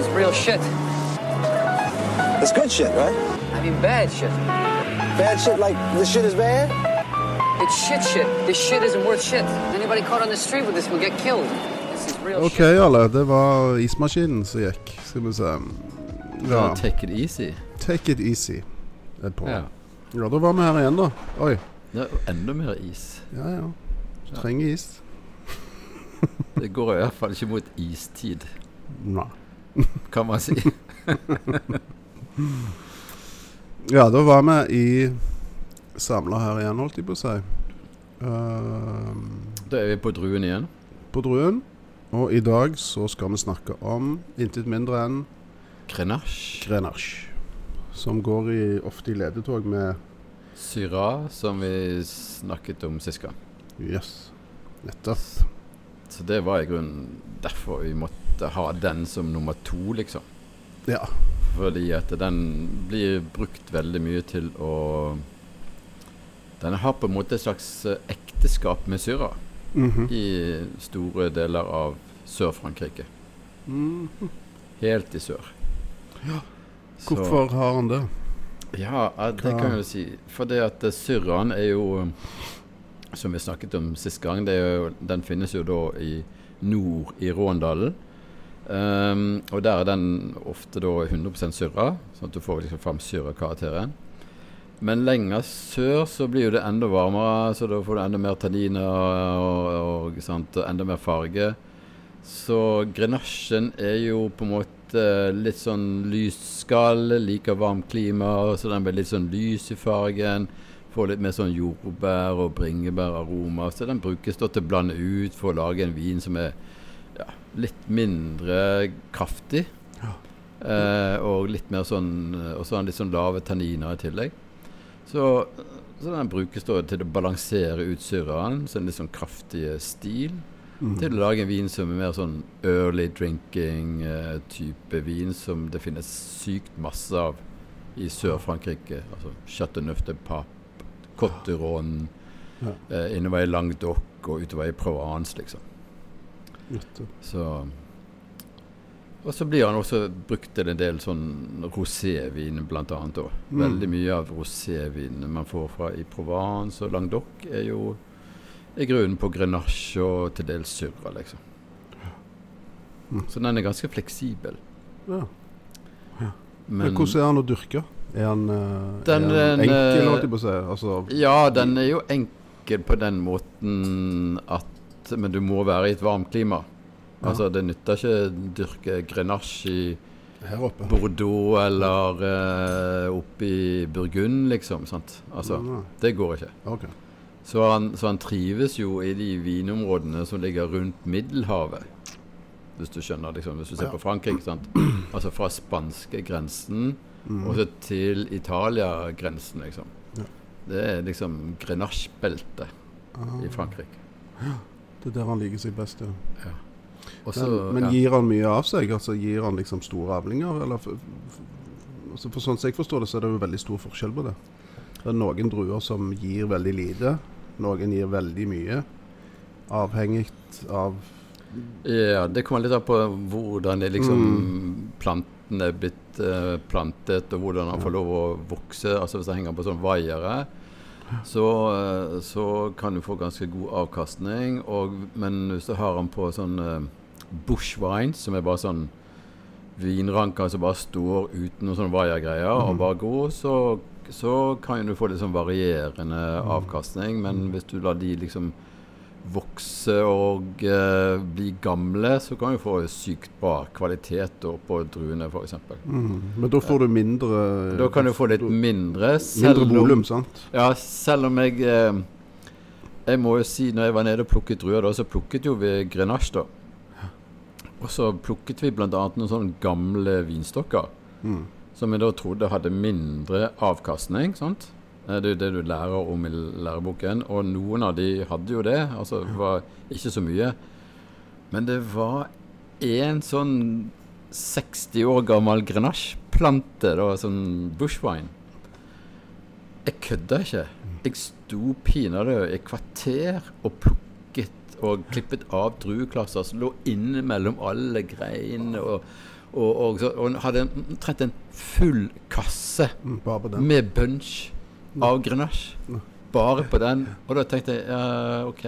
is real shit. It's good shit, right? I mean, bad shit. Bad shit like this shit is bad? It's shit shit. This shit isn't worth shit. Anybody caught on the street with this will get killed. This is real Ok, alle. Det var ismaskinen som gikk. Skal vi se. Ja. Ja. Take it easy. Take it easy. Er på. Ja. Ja, da var vi her igjen, da. Oi. Er enda mer is. Ja, ja. Du trenger is. Det går i hvert fall ikke mot istid, Nei. kan man si. Ja, da var vi i samla her igjen, holdt jeg på å si. Uh, Da er vi på druen igjen. på Druen. Og i dag så skal vi snakke om intet mindre enn Grenache. Grenache. Som går i, ofte i ledetog med Syra, som vi snakket om sist gang. Yes. Nettopp. Så det var i grunnen derfor vi måtte ha den som nummer to, liksom. Ja. Fordi at den blir brukt veldig mye til å Den har på en måte et slags eh, ekteskap med syra Mhm. i store deler av Sør-Frankrike. Mhm. Helt i sør. Ja. Hvorfor har han det? Ja, det Hva- kan jeg jo si. For det at eh, Syrraen er jo Som vi snakket om sist gang, det jo, den finnes jo da i nord i Råndalen. Ehm, og der er den ofte da 100% syrra, sånn at du får liksom fram syrakarakteren. Men lenger sør så blir jo det enda varmere, så da får du enda mer tanniner og, og, sant, og enda mer farge. Så grenasjen er jo på en måte litt sånn lysskall, liker varmt klima, så den blir litt sånn lys i fargen. Får litt mer sånn jordbær- og bringebæraroma. Så den brukes da til å blande ut for å lage en vin som er litt mindre kraftig. Eh, og litt mer sånn Og så har den litt sånn lave tanniner i tillegg. Så, så den brukes da til å balansere ut syreren, så en litt sånn kraftig stil. Mm. Til å lage en vin som er mer sånn early drinking-type vin som det finnes sykt masse av i Sør-Frankrike. Altså Chateauneuf de Pape, Cotteron, Ja. eh, innover i Languedoc og utover i Provence, liksom. Så Og så blir han også brukt til en del sånn rosévin, også. Mm. Veldig mye av rosévinene man får fra i Provence og Languedoc, er jo i grunnen på grenache og til dels surra, liksom. Mm. Så den er ganske fleksibel. Ja. Men, Men hvordan er han å dyrke? Er han, eh, Den- er den, enkel, eh, holdt jeg på å si? Altså, ja, den er jo enkel på den måten at Men du må være i et varmt klima. Ja. Altså, det nytter ikke å dyrke grenache i. Bordeaux eller eh, oppe i Burgund, liksom. Sant? Altså, det går ikke. Okay. Så han, så han trives jo i de vinområdene som ligger rundt Middelhavet. Hvis du skjønner, liksom. Hvis du ser på Frankrike. sant? Altså fra spanskegrensen mm. og så til Italia-grensen, liksom. Ja. Det er liksom Grenache-beltet Ah, i Frankrike. det er der han liker seg best, ja. ja. Også, Men, men ja. gir han mye av seg? Altså Gir han liksom store avlinger? Eller for, for, altså for sånn som jeg forstår det, så er det jo veldig stor forskjell på det. Det er noen druer som gir veldig lite. Noen gir veldig mye. Avhengig av Ja, det kommer litt an på hvordan liksom Mm. planten er blitt eh, plantet, og hvordan han får lov å vokse. Altså Hvis det henger på sånn vaiere, så, eh, så kan du få ganske god avkastning. Og, men hvis du har den på sånn bush wine, som er bare sånn vinranker som bare står uten noen sånne vaiergreier og Mhm. bare gror, så, så kan du få litt sånn varierende avkastning. Men hvis du lar de liksom vokse og eh, bli gamle, så kan du få sykt bra kvalitet på druene f.eks. mm. Men da får du mindre Da kan du få litt mindre. Mindre volum, sant? Ja, selv om jeg eh, Jeg må jo si, når jeg var nede og plukket druer, da, så plukket jo vi grenache, da. Og så plukket vi bl.a. noen sånne gamle vinstokker Mm. som jeg da trodde hadde mindre avkastning. sant? Eh, Det er jo det du lærer om i læreboken. Og noen av de hadde jo det. Altså det var ikke så mye. Men det var en sånn 60 år gammel grenache-plante, da, sånn bushwine. Jeg kødda ikke. Jeg sto pinadø i kvarter og plukket og klippet av drueklasser som lå inne mellom alle greinene. Og, Og, og, og hadde omtrent en full kasse Mm, med bunch av Grenache. Bare på den. Og da tenkte jeg uh, OK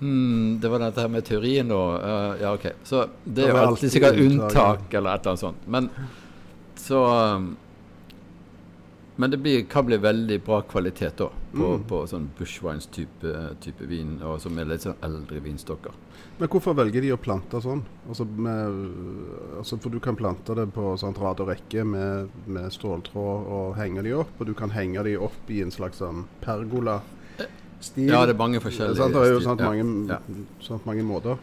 hmm, Det var dette her med teorien og ja, ja, OK. Så det er jo alltid sikkert unntak eller et eller annet sånt. Men så um, Men det blir, kan bli veldig bra kvalitet da på, Mm. på sånn Bushwines type, vin, og som er litt sånn eldre vinstokker. Men hvorfor velger de å plante sånn? Altså, med, altså For du kan plante det på sånn rad og rekke med, med ståltråd og henge de opp, og du kan henge de opp i en slags sånn pergola-stil. Ja, det er mange forskjellige Sant, Det er jo sånn mange, ja. sånn mange måter.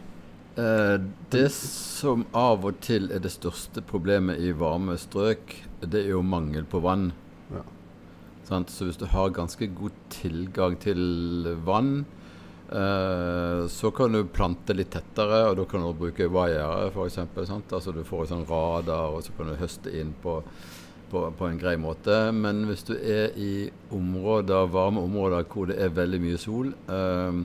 Eh, det som av og til er det største problemet i varme strøk, det er jo mangel på vann. Ja. Så hvis du har ganske god tilgang til vann, eh, så kan du plante litt tettere, og da kan du bruke vaiere f.eks. Altså du får sånn radar, og så kan du høste inn på, på, på en grei måte. Men hvis du er i områder, varme områder hvor det er veldig mye sol, eh,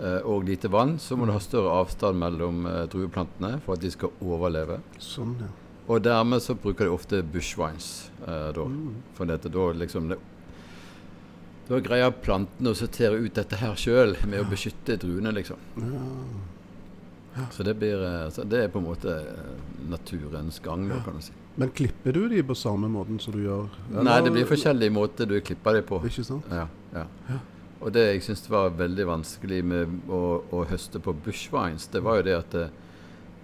eh, og lite vann, så må du ha større avstand mellom drueplantene for at de skal overleve. Sånn, ja. Og dermed så bruker de ofte bushwines eh, da. Mm. For dette, da liksom det, Da greier plantene å sortere ut dette her sjøl med å beskytte druene, liksom. Så det blir eh, så Det er på en måte eh, naturens gang, da, kan du si. Men klipper du de på samme måten som du gjør Nei, det blir forskjellige måter du klipper dem på. Ikke sant? Ja, ja. Og det jeg syns var veldig vanskelig med å, å høste på bushwines, det var jo det at eh,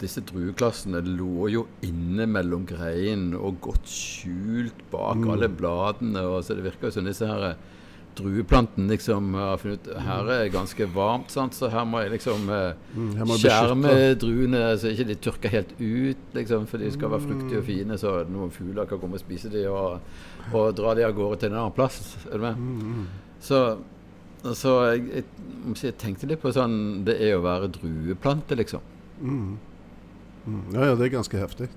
disse drueklassene lå jo inne mellom greinen og godt skjult bak Mm. alle bladene. Og så det virker jo som disse her eh, drueplantene liksom har funnet ut Her er det ganske varmt, sant? så her må jeg liksom eh, Mm, må skjerme druene så ikke de tørker helt ut, liksom, for de skal være fruktige og fine, så noen fugler kan komme og spise de og, og dra de av gårde til en annen plass. Er du med? Mm, Så, så jeg, jeg, jeg tenkte litt på sånn Det er å være drueplante, liksom. Mm. Mm. Ja, ja, det er ganske heftig.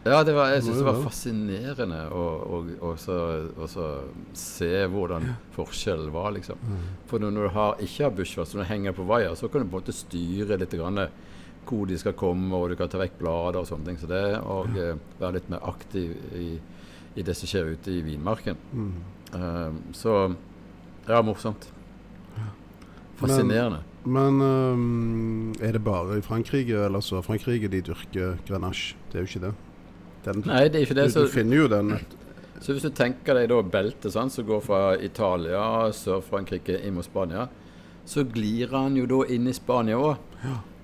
Ja, det var, jeg syns det var fascinerende å å, og så, se hvordan forskjellen var, liksom. Mm. For når du har, ikke har bushwasser, når du henger på vaier, så kan du på en måte styre litt grann hvor de skal komme, og du kan ta vekk blader og sånne ting. Så det, og eh, være litt mer aktiv i, i det som skjer ute i vinmarken. Mm. Um, så ja, morsomt. Fascinerende. Men øhm, er det bare i Frankrike eller så Frankrike de dyrker grenache? Det er jo ikke det. Den, Nei, det er ikke det. du, Så, du finner jo den så hvis du tenker deg da beltet sånn, som går fra Italia, Sør-Frankrike, inn mot Spania, så glir han jo da inn i Spania òg.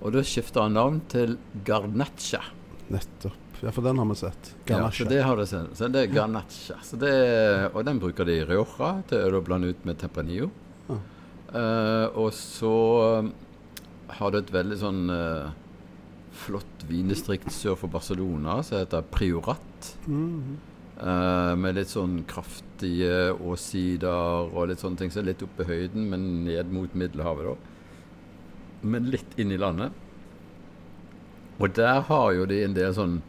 Og da skifter han navn til Garnaccia. nettopp. Ja, for den har vi sett. Ja, Grenache. så det har du sett. Så det er Garnaccia. Så det, og den bruker de i Rioja til å blande ut med Tempranillo. Ja. Eh, og så um, har du et veldig sånn uh, flott vindistrikt sør for Barcelona som heter Priorat. Mhm. Uh, med litt sånn kraftige åssider og litt sånne ting. Så litt oppe i høyden, men ned mot Middelhavet, da. Men litt inn i landet. Og der har jo de en del sånn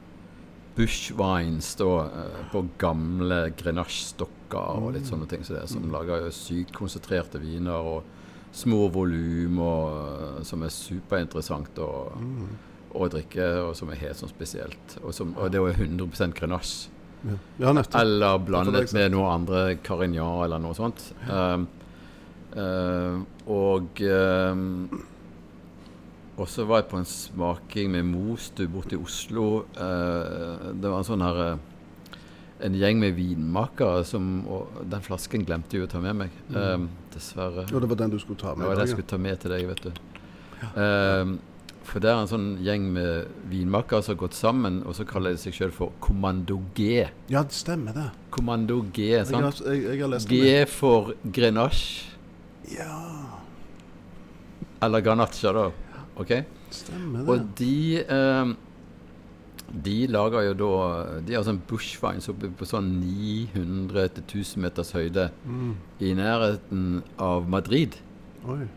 bushwines da, eh, på gamle grenache-stokker og litt sånne ting. Så det, som lager sykt konsentrerte viner og små volum, eh, som er superinteressant å, å drikke, og som er helt sånn spesielt. Og, som, og det er jo 100 grenache. Ja. Eller blandet med noe andre Carignan eller noe sånt. Um, uh, og um, og så var jeg på en smaking med Mostu borte i Oslo. Uh, det var en sånn her uh, En gjeng med vinmakere som Og den flasken glemte jeg å ta med meg. Um, dessverre. Og det var den du skulle ta med? Ja, den jeg skulle ta med til deg, vet du. Um, for det er en sånn gjeng med vinmakere som har gått sammen, og så kaller de seg sjøl for Kommando G. ja. ja, det stemmer det. Kommando G, Jeg sant? jeg, jeg har lest om G for Grenache, Ja, eller Ganacha, da. Ok? stemmer det. Og de eh, De lager jo da De har sånn bushvines oppe på sånn 900-1000 meters høyde Mm. i nærheten av Madrid. Oi.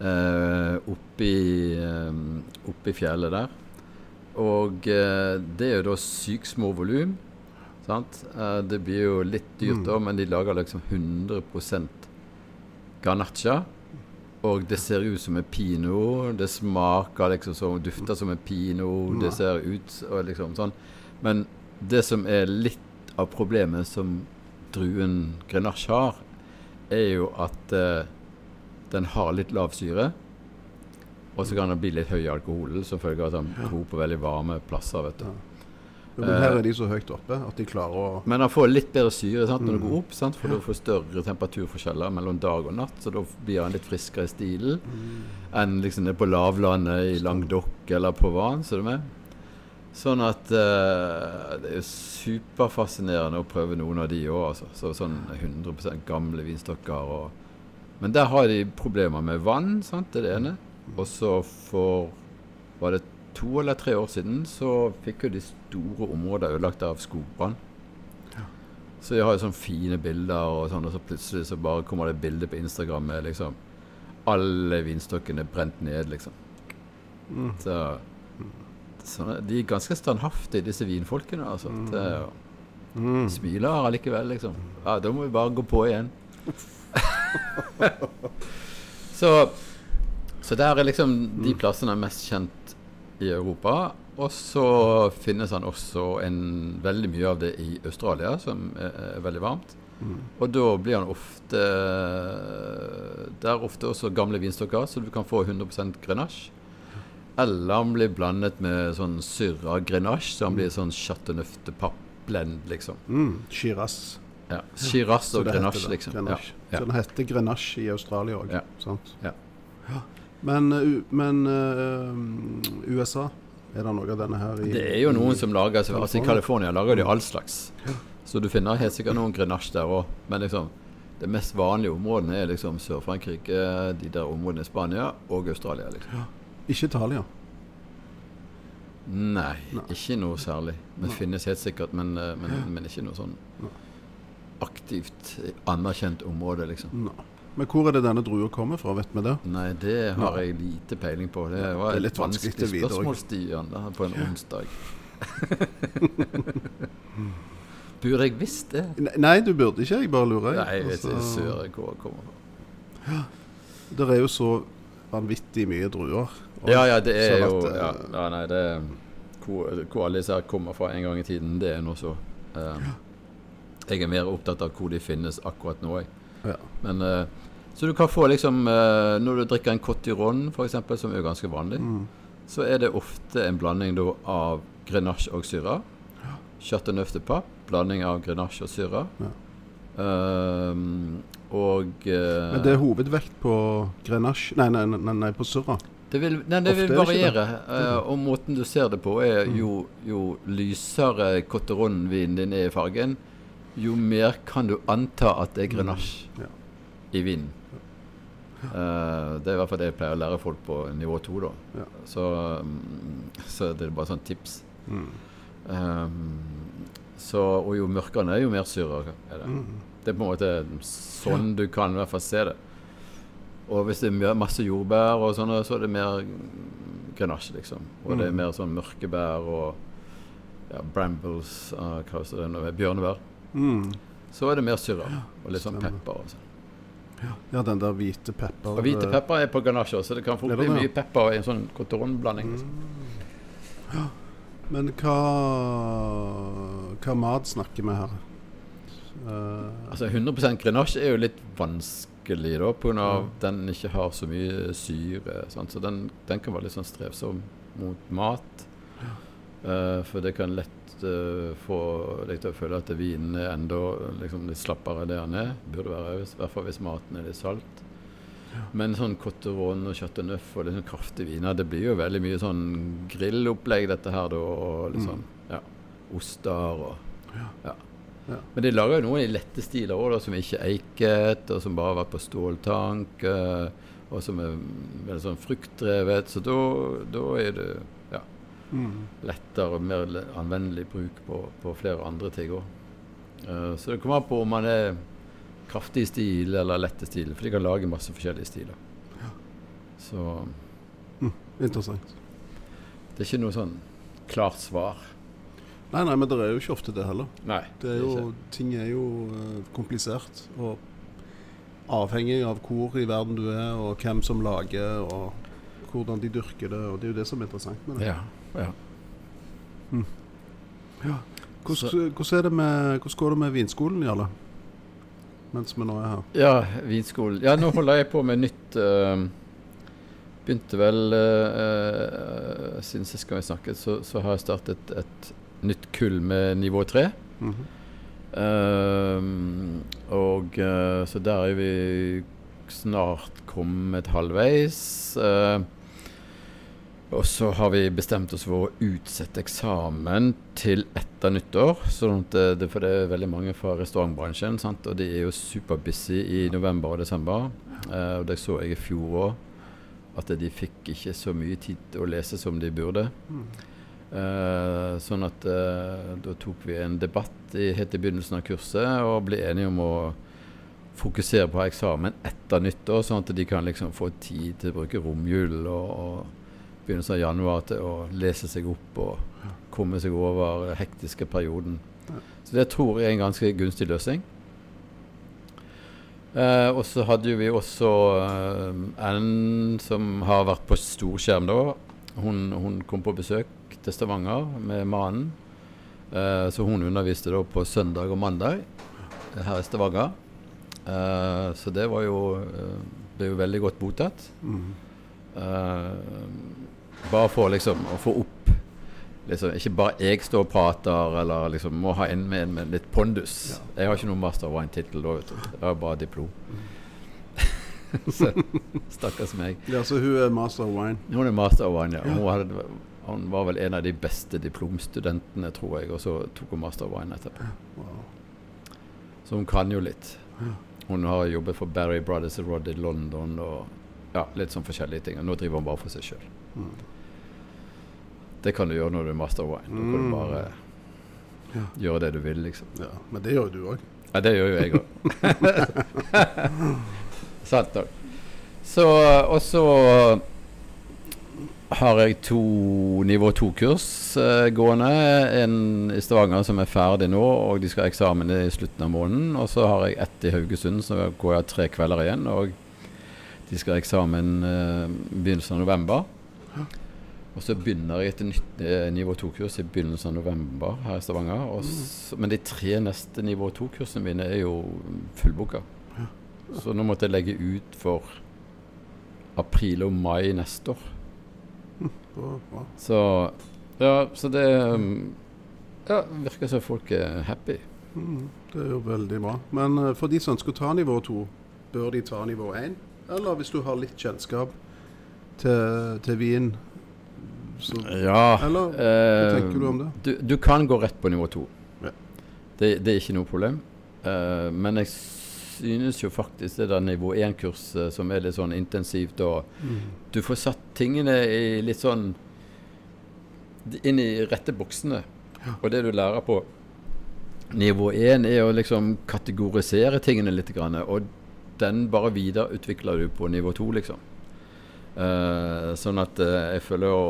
eh, oppi, eh, oppi fjellet der. Og eh, det er jo da sykt små volum. Sant? Eh, det blir jo litt dyrt, Mm. da, men de lager liksom 100% Garnaccia. Og det ser ut som en pino. Det smaker liksom som Dufter som en pino. Det ser ut og liksom sånn. Men det som er litt av problemet som druen Grenache har, er jo at eh, den har litt lav syre. Og så kan den bli litt høy i alkoholen som følge av at den bor på veldig varme plasser. vet du. Ja. Men her er de så høyt oppe at de klarer å Men han får litt bedre syre sant, når det du går opp, sant, for du får større temperaturforskjeller mellom dag og natt. Så da blir han litt friskere i stilen enn liksom på lavlandet i Languedoc eller på Van. Ser du med? Sånn at uh, det er superfascinerende å prøve noen av de òg, altså. Så, sånn 100% gamle vinstokker. Og, men der har de problemer med vann, sant, det er det ene. Og så for Var det to eller tre år siden så fikk jo de store områdene ødelagt av skogbrann. Så jeg har jo sånne fine bilder, og sånn, og så plutselig så bare kommer det bilde på Instagram med liksom alle vinstokkene brent ned, liksom. Mm. Så, så de er ganske standhaftige, disse vinfolkene. Altså. Det, er Mm. smiler allikevel, liksom. Ja, da må vi bare gå på igjen. så, så der er liksom de plassene mest kjent i Europa. Og så finnes han også en, veldig mye av det i Australia, som er, er veldig varmt. Mm. Og da blir han ofte Det er ofte også gamle vinstokker, så du kan få 100% grenache. Eller han blir blandet med sånn syrra grenache, så han blir sånn chateauneuf pape-blend, liksom. Mm. Shiraz. Ja. Shiraz og grenache, liksom. Grenache. Ja. Så den heter Grenache i Australia òg, Ja. sant? Ja. Men, uh, men uh, USA, er det noe av denne her i Det er jo noen som lager Altså I California. Lager de all slags. Så du finner helt sikkert noen grenasje der òg. Men liksom det mest vanlige områdene er liksom Sør-Frankrike, de der områdene i Spania og Australia. liksom. Ikke Italia. Nei, Nei. ikke noe særlig. Det finnes helt sikkert, men, eh, men, men ikke noe sånn aktivt anerkjent område, liksom. Nei. Men hvor er det denne drua kommer fra, vet vi det? Nei, det har jeg lite peiling på. Det var Det litt vanskelig vanskelig spørsmål, Stian, på en onsdag. Burde jeg visst det? Nei, du burde ikke. Jeg bare lurer. jeg. Nei, jeg vet ikke Altså, søren hvor det kommer fra. Det er jo så vanvittig mye druer. Ja, ja, det er sånn jo at, ja, eh, ja, Nei, det hvor, hvor alle disse her kommer fra en gang i tiden, det er nå så. Eh, jeg er mer opptatt av hvor de finnes akkurat nå, jeg. Ja. Men eh, Så du kan få liksom eh, Når du drikker en Cotiron, f.eks., som er ganske vanlig, Mm. så er det ofte en blanding da av grenache og syra. Chateauneuf de pape, blanding av grenache og syra. Um, og uh, Men det er hovedvekt på grenache Nei, nei, nei, nei på surra. Det vil, nei, det vil variere. det eh, og måten du ser det på, er jo, jo lysere Coteron-vinen din er i fargen, jo mer kan du anta at det er grenache Ja. i vinen. Eh, det er i hvert fall det jeg pleier å lære folk på nivå to. da. Ja. Så, mm, så det er bare sånn tips. Mm. Um, så, og jo mørkere den er, jo mer syrere er det. Mm. Det er på en måte sånn du kan i hvert fall se det. Og hvis det er masse jordbær og sånn, så er det mer grenasje, liksom. Og det er Mm. mer sånn mørke bær og ja, brambles, uh, hva heter det, bjørnebær. Mm. Så er det mer syrere og litt sånn pepper. og sånn. Ja, den der hvite pepper... Og hvite pepper er på grenache, så det kan fort bli mye pepper i en sånn cotronblanding. Mm. Ja. Men hva Hva mat snakker vi her? Uh, Altså 100 grenache er jo litt vanskelig, da, pga. Ja. at den ikke har så mye syre. Sant? Så den, den kan være litt sånn strevsom mot mat. Eh, for det kan lett eh, få deg til å føle at vinen er enda liksom, litt slappere der den er. Burde være, i hvert fall hvis maten er litt salt. Men sånn Cotteron og Chateauneuf og liksom kraftige viner, det blir jo veldig mye sånn grillopplegg, dette her, da. Og litt Mm. sånn, ja, oster og ja. Ja. Men de lager jo noen i lette stiler òg, som ikke er eiket, og som bare har vært på ståltank, eh, og som er veldig sånn fruktdrevet. Så da, er det ja. Lettere og mer anvendelig bruk på, på flere andre ting òg. så det kommer an på om man er kraftig i stil eller lett i stil, for de kan lage masse forskjellige stiler. Så Interessant. det er ikke noe sånn klart svar. Nei, nei, men det er jo ikke ofte det heller. Nei. Det er jo, ting er jo uh, komplisert. Og avhengig av hvor i verden du er, og hvem som lager, og hvordan de dyrker det. Og det er jo det som er interessant med det. Ja, ja. Hvordan, hvordan, er det med, hvordan går det med vinskolen, Jarle? Mens vi nå er her. Ja, vinskolen. Ja, nå holder jeg på med nytt eh, Begynte vel eh, Siden sist gang vi snakket, så, så har jeg startet et nytt kull med nivå 3. -hmm. uh, og uh, så der er vi snart kommet halvveis. eh, og så har vi bestemt oss for å utsette eksamen til etter nyttår. Sånn at det, for det er veldig mange fra restaurantbransjen, sant? og de er jo superbusy i november og desember. Eh, og det så jeg i fjor òg, at de fikk ikke så mye tid til å lese som de burde. Eh, sånn at eh, da tok vi en debatt i, helt i begynnelsen av kurset og ble enige om å fokusere på eksamen etter nyttår, sånn at de kan liksom få tid til å bruke romjulen og, og begynnelsen av januar til å lese seg opp og komme seg over den hektiske perioden. Så det tror jeg er en ganske gunstig løsning. Eh, og så hadde vi også eh, en som har vært på storskjerm da. Hun, hun kom på besøk til Stavanger med mannen. Eh, så hun underviste da på søndag og mandag eh, her i Stavanger. Eh, så det var jo eh, ble jo veldig godt mottatt. Mhm. Bare for liksom å få opp liksom, Ikke bare jeg står og prater, eller liksom må ha en med, med litt pondus. Jeg har ikke noen master of wine-tittel da, vet du. Jeg har bare diplom. Så stakkars meg. Ja, så hun er master of wine. Hun er master of wine, ja. Hun, hadde, hun var vel en av de beste diplomstudentene, tror jeg, og så tok hun master of wine etterpå. Wow. Så hun kan jo litt. Hun har jobbet for Barry Brothers Rod i London og ja, litt sånn forskjellige ting. Og nå driver hun bare for seg sjøl. Det kan du gjøre når du er master wine. Da kan du Mm. bare Ja. gjøre det du vil, liksom. Ja, men det gjør jo du òg. Ja, det gjør jo jeg òg. Sant nok. Så Og så har jeg to nivå to-kurs eh, gående. En i Stavanger som er ferdig nå, og de skal ha eksamen i slutten av måneden. Og så har jeg ett i Haugesund, så går jeg tre kvelder igjen. Og de skal ha eksamen eh, begynnelsen av november. Og så begynner jeg et nytt eh, nivå 2-kurs i begynnelsen av november her i Stavanger. Og s men de tre neste nivå 2-kursene mine er jo fullbooka. Så nå måtte jeg legge ut for april og mai neste år. Så ja, så det um, Ja, virker som folk er happy. Mm, det er jo veldig bra. Men eh, for de som ønsker å ta nivå 2, bør de ta nivå 1? Eller hvis du har litt kjennskap til, til vin så, Ja. Eller hva eh, tenker du om det? Du, du kan gå rett på nivå to. Ja. Det, det er ikke noe problem. Uh, men jeg synes jo faktisk det der nivå 1-kurset som er litt sånn intensivt og Du får satt tingene i litt sånn inn i rette boksene. Og det du lærer på nivå 1 er å liksom kategorisere tingene litt. Grann, og den bare videreutvikler du på nivå 2, liksom. Eh, sånn at uh, jeg føler jo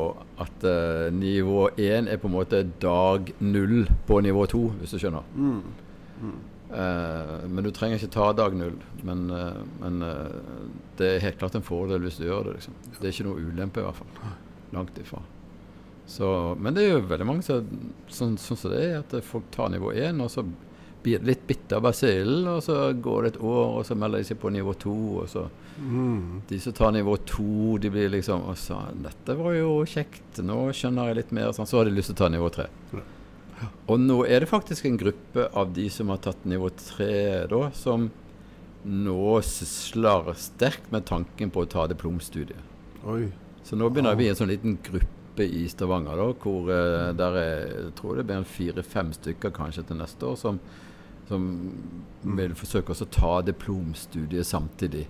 at uh, nivå 1 er på en måte dag null på nivå 2, hvis du skjønner. Eh, men du trenger ikke ta dag null. Men, men det er helt klart en fordel hvis du gjør det. Liksom. Det er ikke noe ulempe, i hvert fall. Langt ifra. Så, men det er jo veldig mange som sånn, som det er, at folk tar nivå 1, og så litt bitter basillen, og så går det et år, og så melder de seg på nivå 2, og så Mm. de som tar nivå to, de blir liksom og så, 'Dette var jo kjekt. Nå skjønner jeg litt mer.' Sånn, så har de lyst til å ta nivå tre. Og nå er det faktisk en gruppe av de som har tatt nivå tre, da, som nå sysler sterkt med tanken på å ta diplomstudiet. Oi. Så nå begynner vi en sånn liten gruppe i Stavanger, da, hvor eh, der er jeg tror det blir en fire-fem stykker kanskje til neste år, som, som vil forsøke å ta diplomstudiet samtidig.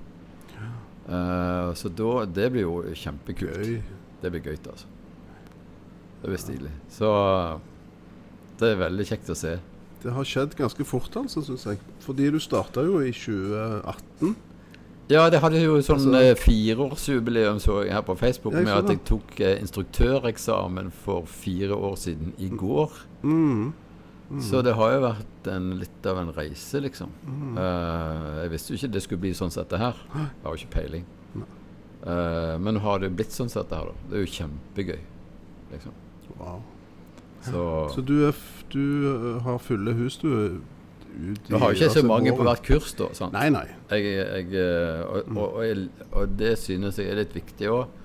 Eh, så da, det blir jo kjempekult. Gøy. Det blir gøy, altså. Det blir stilig. Så det er veldig kjekt å se. Det har skjedd ganske fort, altså, syns jeg. Fordi du starta jo i 2018. Ja, det hadde jo sånn Altså- eh, fireårsjubileum så jeg her på Facebook med at jeg tok eh, instruktøreksamen for fire år siden i går. Mm. Så det har jo vært en, litt av en reise, liksom. Eh, jeg visste jo ikke det skulle bli sånn som dette her. Jeg har jo ikke peiling. Uh, men har det blitt sånn som dette her, da. Det er jo kjempegøy, liksom. Wow. Så, Så du, er du har fulle hus, du? Ut Nå har jo ikke så altså, mange på hvert kurs, da. Sant? Nei, nei. Jeg, jeg, eh, og, og, og, og det synes jeg er litt viktig òg.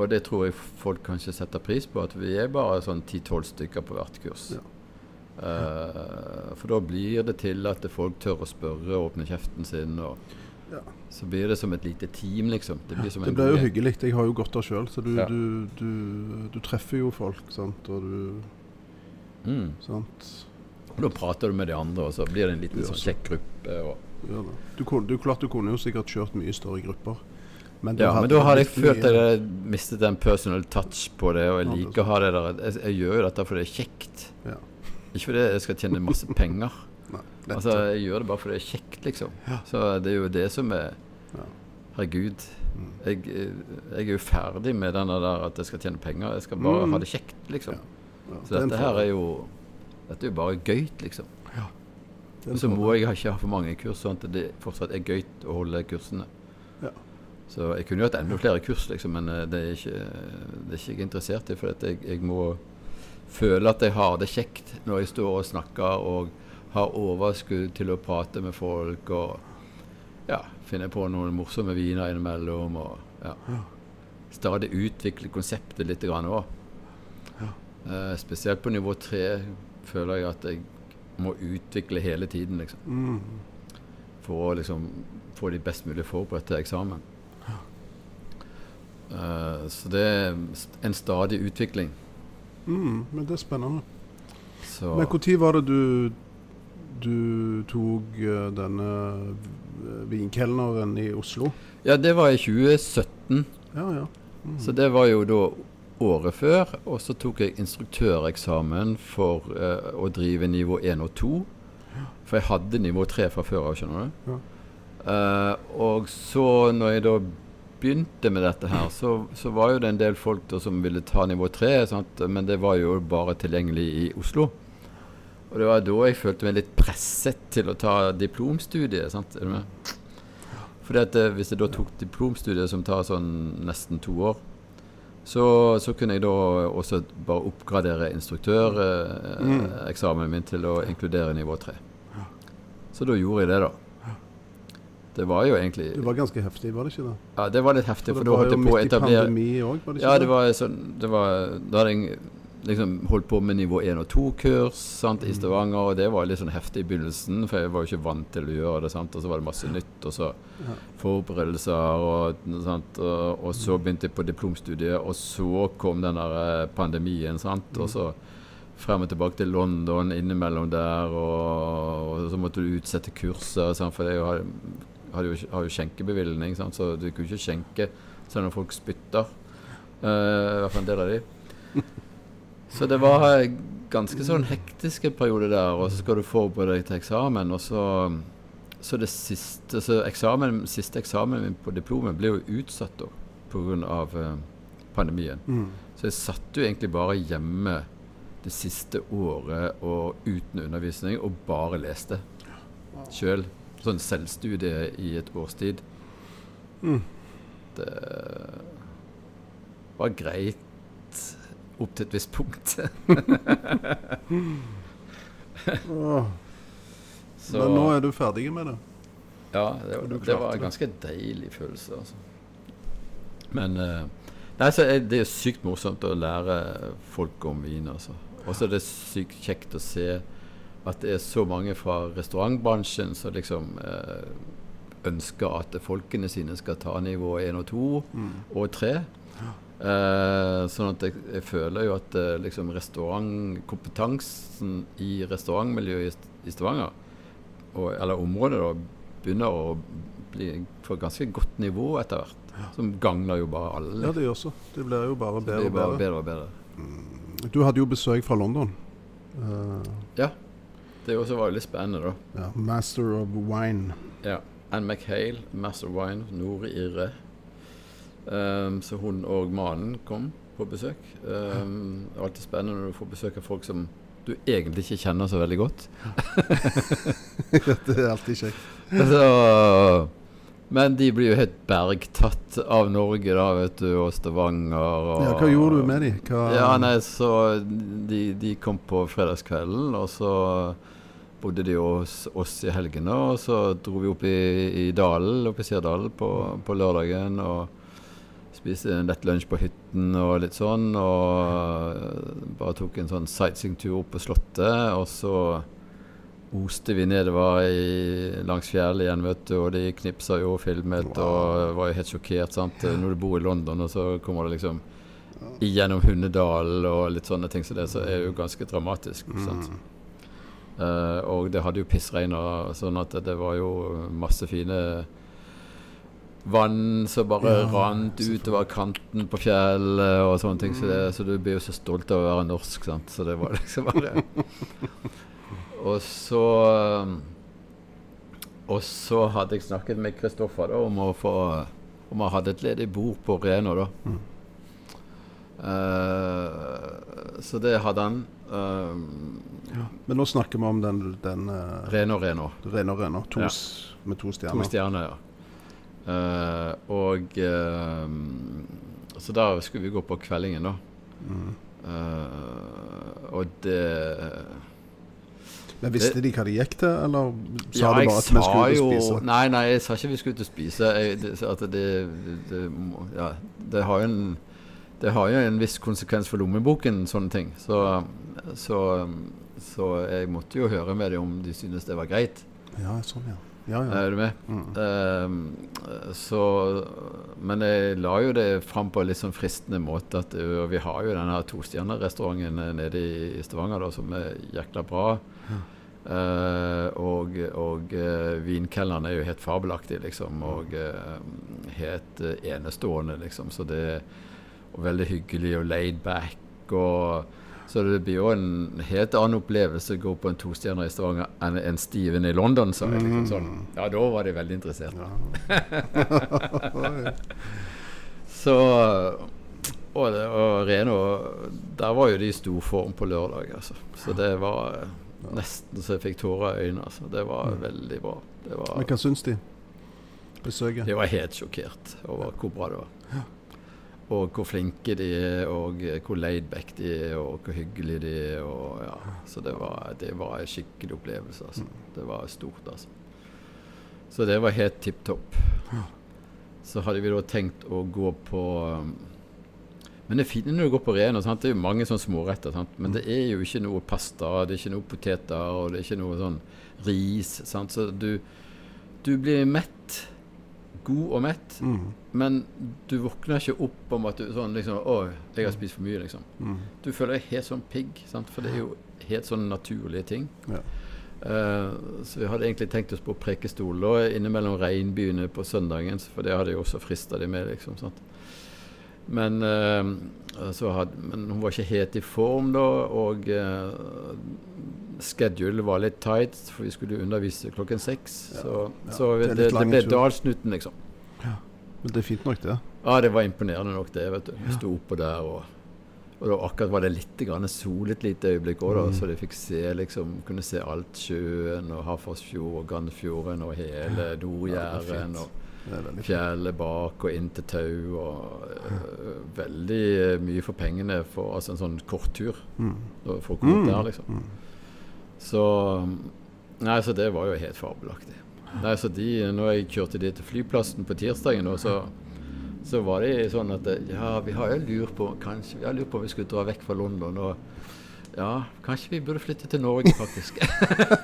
Og det tror jeg folk kanskje setter pris på, at vi er bare sånn 10-12 stykker på hvert kurs. Ja. Uh, for da blir det til at folk tør å spørre og åpne kjeften sin. Og Ja. Så blir det som et lite team, liksom. Det blir som Det blir jo hyggelig. Jeg har jo gått der sjøl, så du, Ja. du, du, du treffer jo folk, sant. Og du Mm. Sant. Og da prater du med de andre, og så blir det en liten sånn kjekk gruppe. Det. Du, kunne, du, klart du kunne jo sikkert kjørt mye større grupper. Men ja, men da har jeg følt at jeg mistet en personal touch på det, og jeg Ja, er liker å ha det der. Jeg, jeg gjør jo dette fordi det er kjekt. Ja. Ikke fordi jeg skal tjene masse penger. Nei. Altså, jeg gjør det bare fordi det er kjekt, liksom. Ja. Så det er jo det som er Ja. Herregud. Mm. Jeg, jeg er jo ferdig med denne der at jeg skal tjene penger. Jeg skal bare Mm. ha det kjekt, liksom. Ja, Så dette her er jo Dette er jo bare gøy, liksom. Er Og så må jeg ikke ha for mange kurs, sånn at det fortsatt er gøy å holde kursene. Ja. Så jeg kunne jo hatt enda flere kurs, liksom, men eh, det er ikke, det er ikke interessert i. For jeg, jeg må føle at jeg har det kjekt når jeg står og snakker og har overskudd til å prate med folk og ja, finne på noen morsomme viner innimellom. Og ja. stadig utvikle konseptet litt òg. Eh, spesielt på nivå tre føler jeg at jeg må utvikle hele tiden, liksom. Mm. For å liksom få de best mulig forberedt til eksamen. Uh, så det er en stadig utvikling. Mm, men det er spennende. Så Men når var det du, du tok eh, denne vinkelneren i Oslo? Ja, det var i 2017. Ja, ja. Mm. Så det var jo da året før. Og så tok jeg instruktøreksamen for eh, å drive nivå 1 og 2. For jeg hadde nivå 3 fra før av, skjønner du. Ja. Eh, og så når jeg da begynte med dette her, så, så var jo det en del folk da som ville ta nivå 3, sant? men det var jo bare tilgjengelig i Oslo. Og det var da jeg følte meg litt presset til å ta diplomstudiet. Sant? Er du med? Fordi at eh, Hvis jeg da tok diplomstudiet som tar sånn nesten to år, så, så kunne jeg da også bare oppgradere instruktøreksamen min til å inkludere nivå 3. Så da gjorde jeg det, da. Det var jo egentlig Det var ganske heftig, var det ikke det? Ja, det var litt heftig, For for da holdt jeg på å etablere Ja, det? det var sånn det var, Da hadde jeg liksom holdt på med nivå 1 og 2-kurs sant, Mm. i Stavanger, og det var litt sånn heftig i begynnelsen, for jeg var jo ikke vant til å gjøre det. sant, Og så var det masse nytt, og så forberedelser, og, og, og så begynte jeg på diplomstudiet, og så kom den der eh, pandemien, sant, Mm. og så frem og tilbake til London innimellom der, og, og så måtte du utsette kurser, sant, for jeg har, jo, har jo skjenkebevilgning, sant, så du kunne ikke skjenke selv om folk spytter. Uh, I hvert fall en del av de. Så det var ganske sånn hektiske periode der, og så skal du forberede deg til eksamen, og så så det siste, så eksamen, siste eksamen min på diplomet ble jo utsatt da pga. Uh, pandemien. Mm. Så jeg satt jo egentlig bare hjemme det siste året og uten undervisning og bare leste sjøl. Sånn selvstudie i et års tid. Mm. Det var greit opp til et visst punkt. Så Men nå er du ferdig med det? ja, det, var, det var en ganske deilig følelse, altså. Men eh, Nei, så det er sykt morsomt å lære folk om vin, altså. Og så er det sykt kjekt å se at det er så mange fra restaurantbransjen som liksom eh, ønsker at folkene sine skal ta nivå 1 og 2 Mm. og 3. Eh, sånn at jeg, jeg føler jo at eh, liksom restaurantkompetansen i restaurantmiljøet i, i Stavanger, og, eller området, da, begynner å bli på ganske godt nivå etter hvert. Som gagner jo bare alle. Ja, det gjør så. Det blir jo bare bedre og bedre. bedre og bedre. Du hadde jo besøk fra London. ja Det også var jo litt spennende, da. ja, Master of Wine. Ja. Anne McHale, Master of Wine, Nore-Irre. Um, så hun og mannen kom på besøk. Um, det er alltid spennende når du får besøk av folk som du egentlig ikke kjenner så veldig godt. det er alltid kjekt. Så, men de blir jo helt bergtatt av Norge, da, vet du, og Stavanger og Ja, hva gjorde du med de? Hva, Ja, nei, så de, de kom på fredagskvelden, og så bodde de hos oss i helgene. Og så dro vi opp i, i dalen, opp i Sirdalen på, på lørdagen. og Spiste en lett lunsj på hytten og litt sånn. Og eh, bare tok en sånn sightseeingtur på Slottet. Og så oste vi nedover i, langs fjellet igjen, vet du. Og de knipsa jo og filmet og var jo helt sjokkert. sant? Når du bor i London, og så kommer det liksom gjennom Hundedalen og litt sånne ting som det, så er det jo ganske dramatisk. sant? Uh, og det hadde jo pissregna, sånn at det var jo masse fine vann som bare Ja, rant utover kanten på fjellet og sånne ting. Så, det, så du blir jo så stolt av å være norsk, sant. Så det var liksom bare Og så Og så hadde jeg snakket med Kristoffer da om å få Om han hadde et ledig bord på Reno, da. Eh, så det hadde han. ja, Men nå snakker vi om den, den uh, Reno, Reno. Reno, Reno. To, Ja. Med to To stjerner. stjerner, ja. Eh, og uh, Så da skulle vi gå på kveldingen, da. Mm. Uh, og det Men visste de hva de gikk til, eller sa Ja, de bare at vi skulle ut og jo spise? Nei, nei, jeg sa ikke vi skulle ut og spise. Jeg, det, at det, det, det, ja, det har jo en det har jo en viss konsekvens for lommeboken, sånne ting. Så, så, så jeg måtte jo høre med dem om de syntes det var greit. Ja, sånn, ja. Ja, ja. Er du med? Mm. Ehm, så Men jeg la jo det fram på en litt sånn fristende måte. At og vi har jo denne tostjernerestauranten nede i Stavanger da, som er jækla bra. Eh, og og uh, vinkelleren er jo helt fabelaktig, liksom. Og uh, helt eh, enestående, liksom. Så det er veldig hyggelig og laid back. Og, så det blir jo en helt annen opplevelse å gå på en tostjerner i Stavanger enn en Steven i London, sa jeg. Liksom sånn. Ja, da var de veldig interessert. Så og, og Reno Der var jo de i stor form på lørdag, altså. Så det var nesten så jeg fikk tårer i øynene. Altså. Det var veldig bra. Det var, Men hva syns de? Besøket? De var helt sjokkert over hvor bra det var. Og hvor flinke de er, og hvor laidback de er, og hvor hyggelige de er. Og, ja. Så det var, det var en skikkelig opplevelse. Altså. Det var stort, altså. Så det var helt tipp topp. Så hadde vi da tenkt å gå på um, Men det fine når du går på Rena, sant? det er jo mange sånne småretter. Sant? Men det er jo ikke noe pasta, det er ikke noe poteter, og det er ikke noe sånn ris. Sant? Så du, du blir mett. God og mett. Mm. Men du våkner ikke opp om at du sånn liksom Å, jeg har spist for mye, liksom. Mm. Du føler deg helt sånn pigg, sant? for det er jo helt sånn naturlige ting. Ja. Uh, så vi hadde egentlig tenkt oss på Prekestol da, innimellom regnbyene på søndagen, for det hadde jo også frista de med, liksom. sant? Men, eh, så hadde, men hun var ikke helt i form da, og uh, schedule var litt tight, for vi skulle undervise klokken seks. så ja, så det det, det, ble dalsnutten, liksom. liksom. Men det er fint nok, det. Ja, det var imponerende nok, det. vet du. Vi sto oppå der, og, og da akkurat var det litt grann solet et lite øyeblikk òg, Mm. så de fikk se liksom, kunne se alt sjøen og Hafrsfjord og Gandfjorden og hele Nord-Jæren og det fjellet bak og inn til Tau. og uh, Veldig mye for pengene for altså, en sånn korttur Mm. for å komme Mm. der, liksom. Så Nei, så det var jo helt fabelaktig. Nei, så de, når jeg kjørte de til flyplassen på tirsdagen, da, så, så var de sånn at Ja, vi har jo lurt på kanskje, vi har lurt på om vi skulle dra vekk fra London. og ja, kanskje vi burde flytte til Norge, faktisk.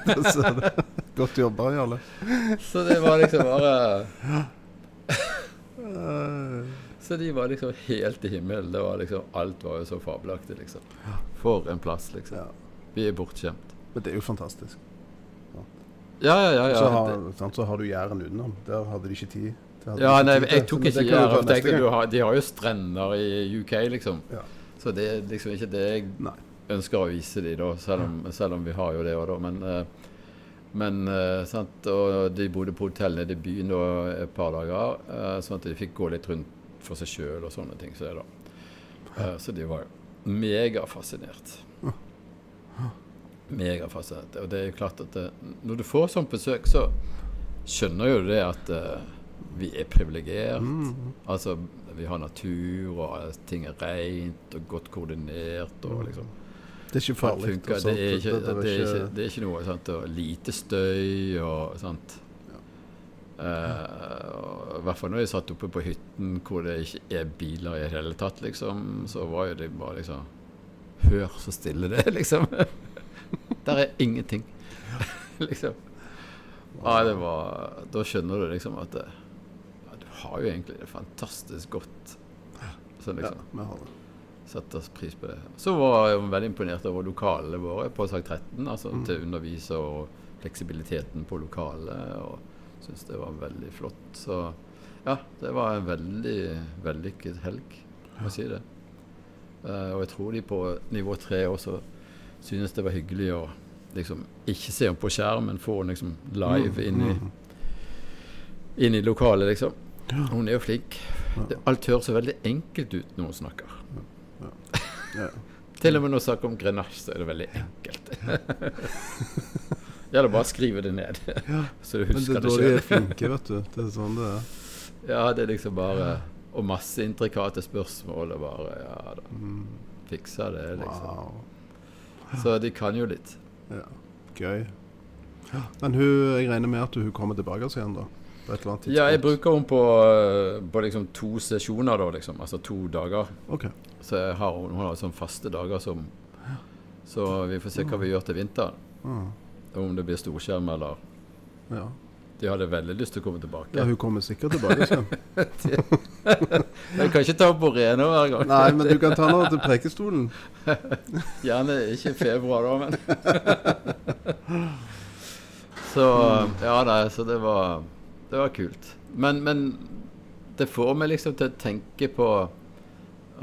Godt jobba, Jarle. så det var liksom bare Så de var liksom helt i himmelen. Det var liksom, alt var jo så fabelaktig, liksom. For en plass, liksom. Vi er bortskjemt. Men det er jo fantastisk. Ja, ja, ja. ja. så, har, sant, så har du Jæren utenom. Der hadde de ikke tid. Ja, nei, jeg tok ikke Jæren. De har jo strender i UK, liksom. Ja. Så det er liksom ikke det jeg Nei. ønsker å vise dem, da, selv om, selv om vi har jo det òg, da. Men, eh, men eh, sant, og de bodde på hotell nede i byen et par dager, eh, sånn at de fikk gå litt rundt for seg sjøl og sånne ting. Så. Eh, så de var megafascinert. megafascinert. Og det er jo klart at når du får sånt besøk, så skjønner jo du det at vi er privilegert. Mm. Altså, vi har natur, og ting er rent og godt koordinert. og liksom Det er ikke farlig. Det, og Det er ikke, Det- det er ikke, det er ikke noe sant, og lite støy og sånt. Ja. Uh, I hvert fall når jeg satt oppe på hytten hvor det ikke er biler i det hele tatt, liksom, så var jo det bare liksom Hør så stille det er, liksom. Der er ingenting. liksom. Ja, det var Da skjønner du liksom at det, ja, du har jo egentlig det fantastisk godt. Så Ja, liksom vi har det. Setter pris på det. Så var jeg veldig imponert over lokalene våre på Sak 13, altså Mm. til underviser og fleksibiliteten på lokalet. Og syns det var veldig flott. Så ja, det var en veldig vellykket helg, må jeg si det. Uh, og jeg tror de på nivå tre også synes det var hyggelig å liksom ikke se henne på skjerm, men få henne liksom live inn i, Mm. inn i lokalet, liksom. Hun er jo flink. Det, alt høres så veldig enkelt ut når hun snakker. Ja. Til og med når vi snakker om grenasje, så er det veldig enkelt. Gjelder bare å skrive det ned, så du husker det husker Men det er flinke, vet du. Det er sånn det er. Ja, det er liksom bare Og masse intrikate spørsmål og bare Ja da, Mm. fiksa det, liksom. Wow. Så de kan jo litt. Ja. Gøy. Men hun, jeg regner med at hun kommer tilbake igjen, da? Ja, jeg bruker henne på, eh, på liksom to sesjoner, da, liksom. Altså to dager. OK. Så har, hun har sånn faste dager som Så vi får se hva vi gjør til vinteren. Om det blir storskjerm eller Ja. De hadde veldig lyst til å komme tilbake. ja, hun kommer sikkert tilbake. Jeg kan ikke ta på Rene hver gang. Nei, men du kan ta henne til Prekestolen. Gjerne ikke i februar, da, men Så ja, nei, så det var Det var kult. Men, men det får meg liksom til å tenke på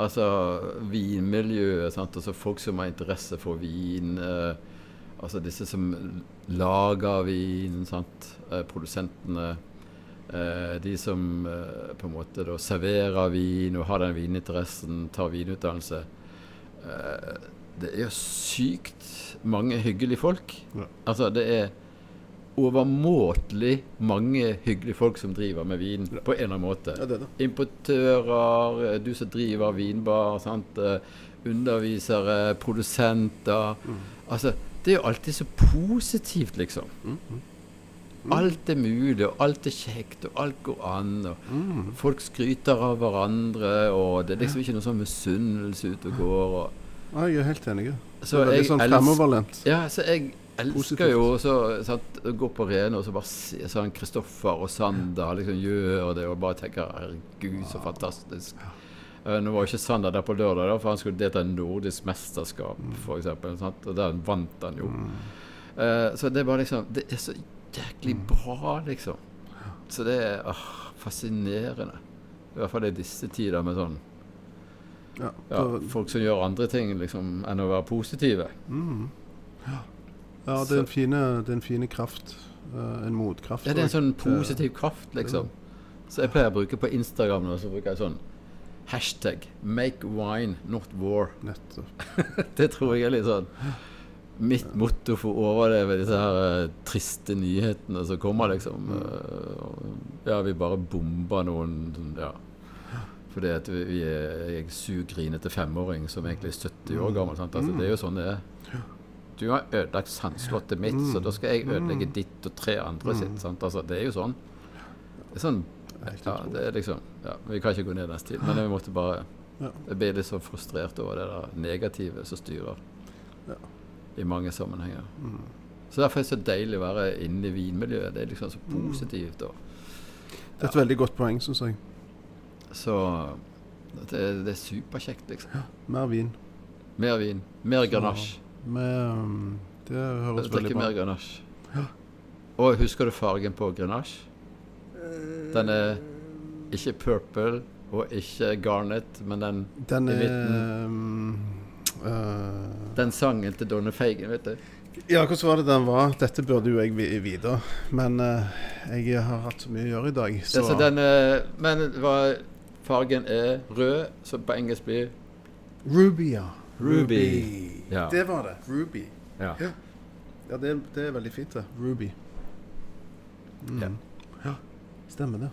Altså vinmiljøet. Sant? Altså folk som har interesse for vin. Eh, altså disse som lager vin. Eh, produsentene. Eh, de som eh, på en måte da serverer vin og har den vininteressen, tar vinutdannelse. Eh, det er jo sykt mange hyggelige folk. Ja. Altså det er overmåtelig mange hyggelige folk som driver med vin Ja. på en eller annen måte. Ja, det det. Importører, eh, du som driver vinbar, sant? eh, undervisere, produsenter. Mm. Altså, det er jo alltid så positivt, liksom. Mm. Alt er mulig, og alt er kjekt, og alt går an. Og Mm. folk skryter av hverandre, og det er liksom ikke noe sånn misunnelse ute og går. Og, Ja, jeg er helt enig. så det er veldig sånn fremoverlent. ja, så jeg elsker jo også å gå på Rene og så bare se sånn Kristoffer og Sander liksom gjør det, og bare tenker herregud, så fantastisk. Eh, nå var jo ikke Sander der på lørdag, da, for han skulle delta i nordisk mesterskap, for eksempel, sant? og der vant han jo. Uh, så det er bare liksom Det er så jæklig bra, liksom. Så det er åh, fascinerende. I hvert fall i disse tider med sånn Ja, ja, folk som gjør andre ting liksom enn å være positive. Mm. Ja, det er en fine, det er en fine kraft. eh, en motkraft. Ja, det er en sånn positiv kraft, liksom. Så jeg pleier å bruke på Instagram nå, så bruker jeg sånn hashtag 'make wine, not war'. Nettopp. Det tror jeg er litt sånn mitt motto for å overleve disse her uh, triste nyhetene som kommer, liksom. Og, ja, vi bare bomber noen sånn, Ja. Fordi at vi, vi er jeg sugrinete femåring som egentlig er 70 år gammel. Sant? Altså, det er jo sånn det er. Du har ødelagt sandslottet mitt, så da skal jeg ødelegge ditt og tre andre sitt. Sant? Altså, det er jo sånn. Det er sånn ja, det er liksom ja, Vi kan ikke gå ned den stilen, men vi måtte bare Ja. Jeg ble litt så frustrert over det der negative som styrer Ja. i mange sammenhenger. Mm. Så Derfor er det så deilig å være inne i vinmiljøet. Det er liksom så Mm. positivt. Og, Det er et veldig godt poeng, syns jeg. så det, det er superkjekt, liksom. Mer vin. Mer vin. Mer granasje. Med, um, det høres veldig Drikke bra mer Ja. Og husker du fargen på granasje? Den er ikke purple og ikke garnet, men den, Den er uh, den sangen til Donny Feigen, vet du. Ja, hvordan var det den var? Dette burde jo jeg vi- vite. Men uh, jeg har hatt så mye å gjøre i dag, så så den, uh, men hva, fargen er rød, som på engelsk blir Ruby, ja. Ruby. Ja. Det var det. Ruby. ja. Ja, det, det er veldig fint, det. Ruby. Mm. Ja. Ja, stemmer det.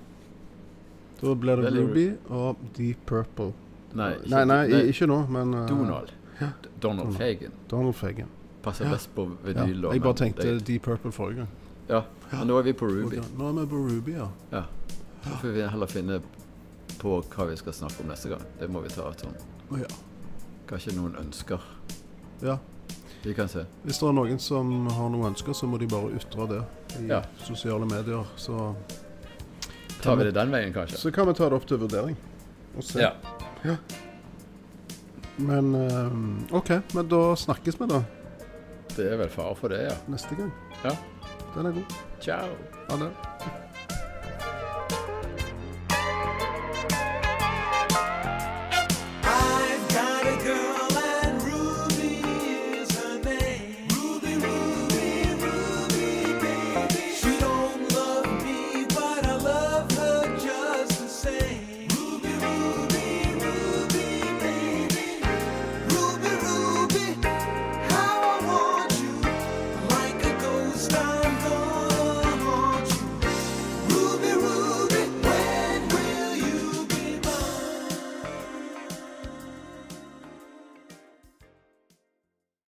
Da blir det Veldig Ruby og Deep Purple. Nei, Nei, nei, nei. ikke nå, men uh, Donald. Ja. Donald Fagan. Donald Fagan. Passer Ja. best på vinyl. Jeg bare tenkte det- Deep Purple forrige gang. Ja, men nå er vi på Ruby. Nå er vi på Ruby, ja. Ja. Så får vi heller finne på hva vi skal snakke om neste gang. Det må vi ta Tom Åja ja. Kanskje noen ønsker. ja. Vi kan se. Hvis det er noen som har noen ønsker, så må de bare ytre det i Ja. sosiale medier. Så, Tar vi det den veien, kanskje? så kan vi ta det opp til vurdering. Og se. Ja. Men eh, OK, men da snakkes vi da Det er vel fare for det, ja. neste gang. Ja. Den er god. Ciao. Ha det.